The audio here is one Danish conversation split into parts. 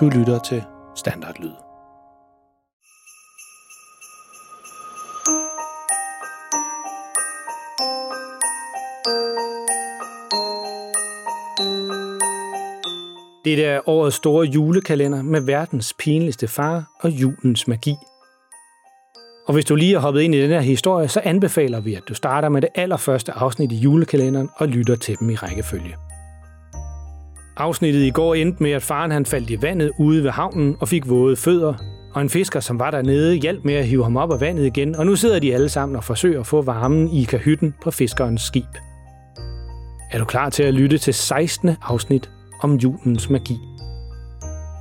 Du lytter til Standardlyd. Det er årets store julekalender med verdens pinligste far og julens magi. Og hvis du lige har hoppet ind i den her historie, så anbefaler vi, at du starter med det allerførste afsnit i julekalenderen og lytter til dem i rækkefølge. Afsnittet i går endte med, at faren han faldt i vandet ude ved havnen og fik våde fødder, og en fisker, som var dernede, hjalp med at hive ham op af vandet igen, og nu sidder de alle sammen og forsøger at få varmen i kahytten på fiskerens skib. Er du klar til at lytte til 16. afsnit om julens magi?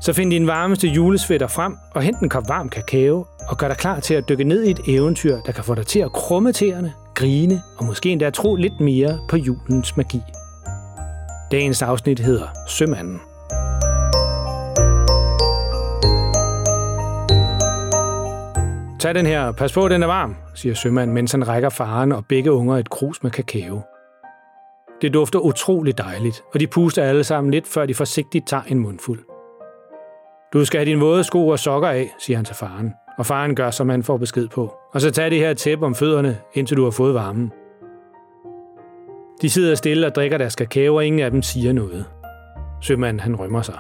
Så find din varmeste julesvætter frem og hent en kop varm kakao og gør dig klar til at dykke ned i et eventyr, der kan få dig til at krumme tæerne, grine og måske endda tro lidt mere på julens magi. Dagens afsnit hedder Sømanden. Tag den her. Pas på, den er varm, siger sømanden, mens han rækker faren og begge unger et krus med kakao. Det dufter utrolig dejligt, og de puster alle sammen lidt, før de forsigtigt tager en mundfuld. Du skal have dine våde sko og sokker af, siger han til faren, og faren gør, som han får besked på. Og så tag det her tæppe om fødderne, indtil du har fået varmen. De sidder stille og drikker deres kakao, og ingen af dem siger noget. Sømanden han rømmer sig.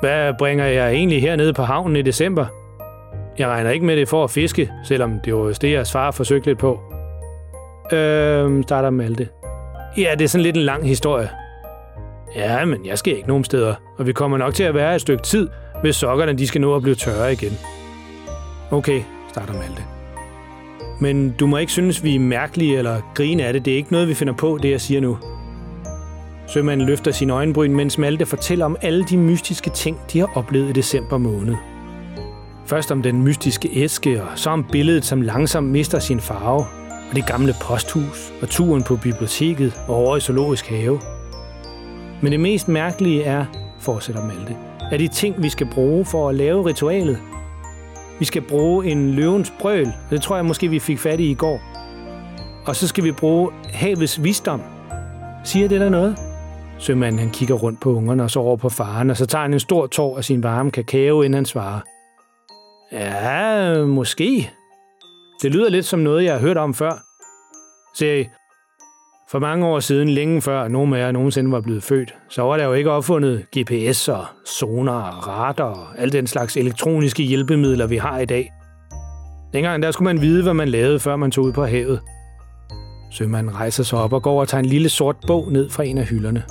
Hvad bringer jeg egentlig hernede på havnen i december? Jeg regner ikke med det for at fiske, selvom det var det, jeres far forsøgte lidt på. Øhm, starter Malte. Ja, det er sådan lidt en lang historie. Ja, men jeg skal ikke nogen steder, og vi kommer nok til at være et stykke tid, hvis sokkerne de skal nå at blive tørre igen. Okay, starter Malte. Men du må ikke synes, vi er mærkelige eller grine af det. Det er ikke noget, vi finder på, det jeg siger nu. Sømanden løfter sin øjenbryn, mens Malte fortæller om alle de mystiske ting, de har oplevet i december måned. Først om den mystiske æske, og så om billedet, som langsomt mister sin farve, og det gamle posthus, og turen på biblioteket og over i zoologisk have. Men det mest mærkelige er, fortsætter Malte, er de ting, vi skal bruge for at lave ritualet. Vi skal bruge en løvens brøl, det tror jeg måske, vi fik fat i i går. Og så skal vi bruge havets visdom. Siger det der noget? Sømanden han kigger rundt på ungerne og så over på faren, og så tager han en stor tår af sin varme kakao, inden han svarer. Ja, måske. Det lyder lidt som noget, jeg har hørt om før. Se, for mange år siden, længe før nogen af jer nogensinde var blevet født, så var der jo ikke opfundet GPS og sonar og radar og alle den slags elektroniske hjælpemidler, vi har i dag. Dengang der skulle man vide, hvad man lavede, før man tog ud på havet. Sømanden rejser sig op og går og tager en lille sort bog ned fra en af hylderne.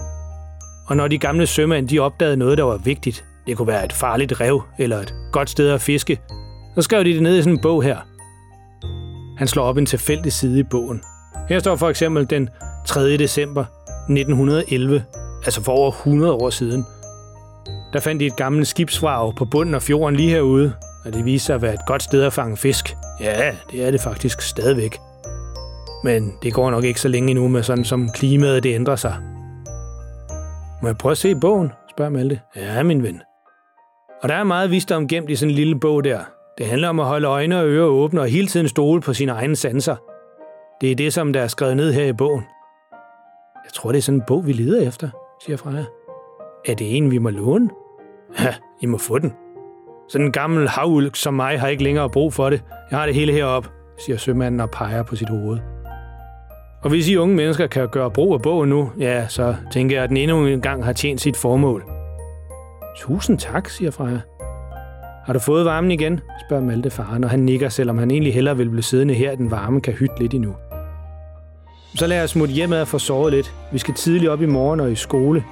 Og når de gamle sømænd de opdagede noget, der var vigtigt, det kunne være et farligt rev eller et godt sted at fiske, så skrev de det ned i sådan en bog her. Han slår op en tilfældig side i bogen. Her står for eksempel den 3. december 1911, altså for over 100 år siden. Der fandt de et gammelt skibsvrag på bunden af fjorden lige herude, og det viste sig at være et godt sted at fange fisk. Ja, det er det faktisk stadigvæk. Men det går nok ikke så længe endnu med sådan, som klimaet det ændrer sig. Må jeg prøve at se bogen? spørger Malte. Ja, min ven. Og der er meget visdom gemt i sådan en lille bog der. Det handler om at holde øjne og ører åbne og hele tiden stole på sine egne sanser. Det er det, som der er skrevet ned her i bogen. Jeg tror, det er sådan en bog, vi leder efter, siger Freja. Er det en, vi må låne? Ja, I må få den. Sådan en gammel havulk som mig har ikke længere brug for det. Jeg har det hele heroppe, siger sømanden og peger på sit hoved. Og hvis I unge mennesker kan gøre brug af bogen nu, ja, så tænker jeg, at den endnu en gang har tjent sit formål. Tusind tak, siger Freja. Har du fået varmen igen? spørger Malte faren, og han nikker, selvom han egentlig hellere vil blive siddende her i den varme kan hytte lidt endnu. Så lad os smutte hjemad og få sovet lidt. Vi skal tidligt op i morgen og i skole.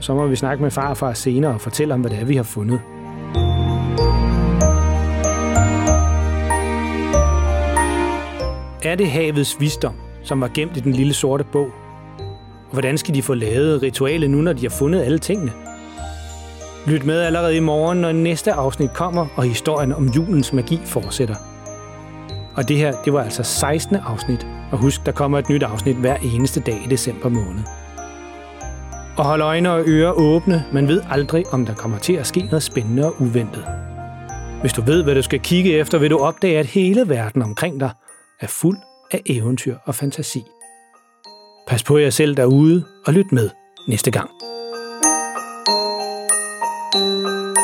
Så må vi snakke med farfar senere og fortælle ham, hvad det er, vi har fundet. Er det havets visdom, som var gemt i den lille sorte bog? Og hvordan skal de få lavet ritualet nu, når de har fundet alle tingene? Lyt med allerede i morgen, når næste afsnit kommer, og historien om julens magi fortsætter. Og det her, det var altså 16. afsnit. Og husk, der kommer et nyt afsnit hver eneste dag i december måned. Og hold øjne og ører åbne, man ved aldrig, om der kommer til at ske noget spændende og uventet. Hvis du ved, hvad du skal kigge efter, vil du opdage, at hele verden omkring dig er fuld af eventyr og fantasi. Pas på jer selv derude, og lyt med næste gang. thank you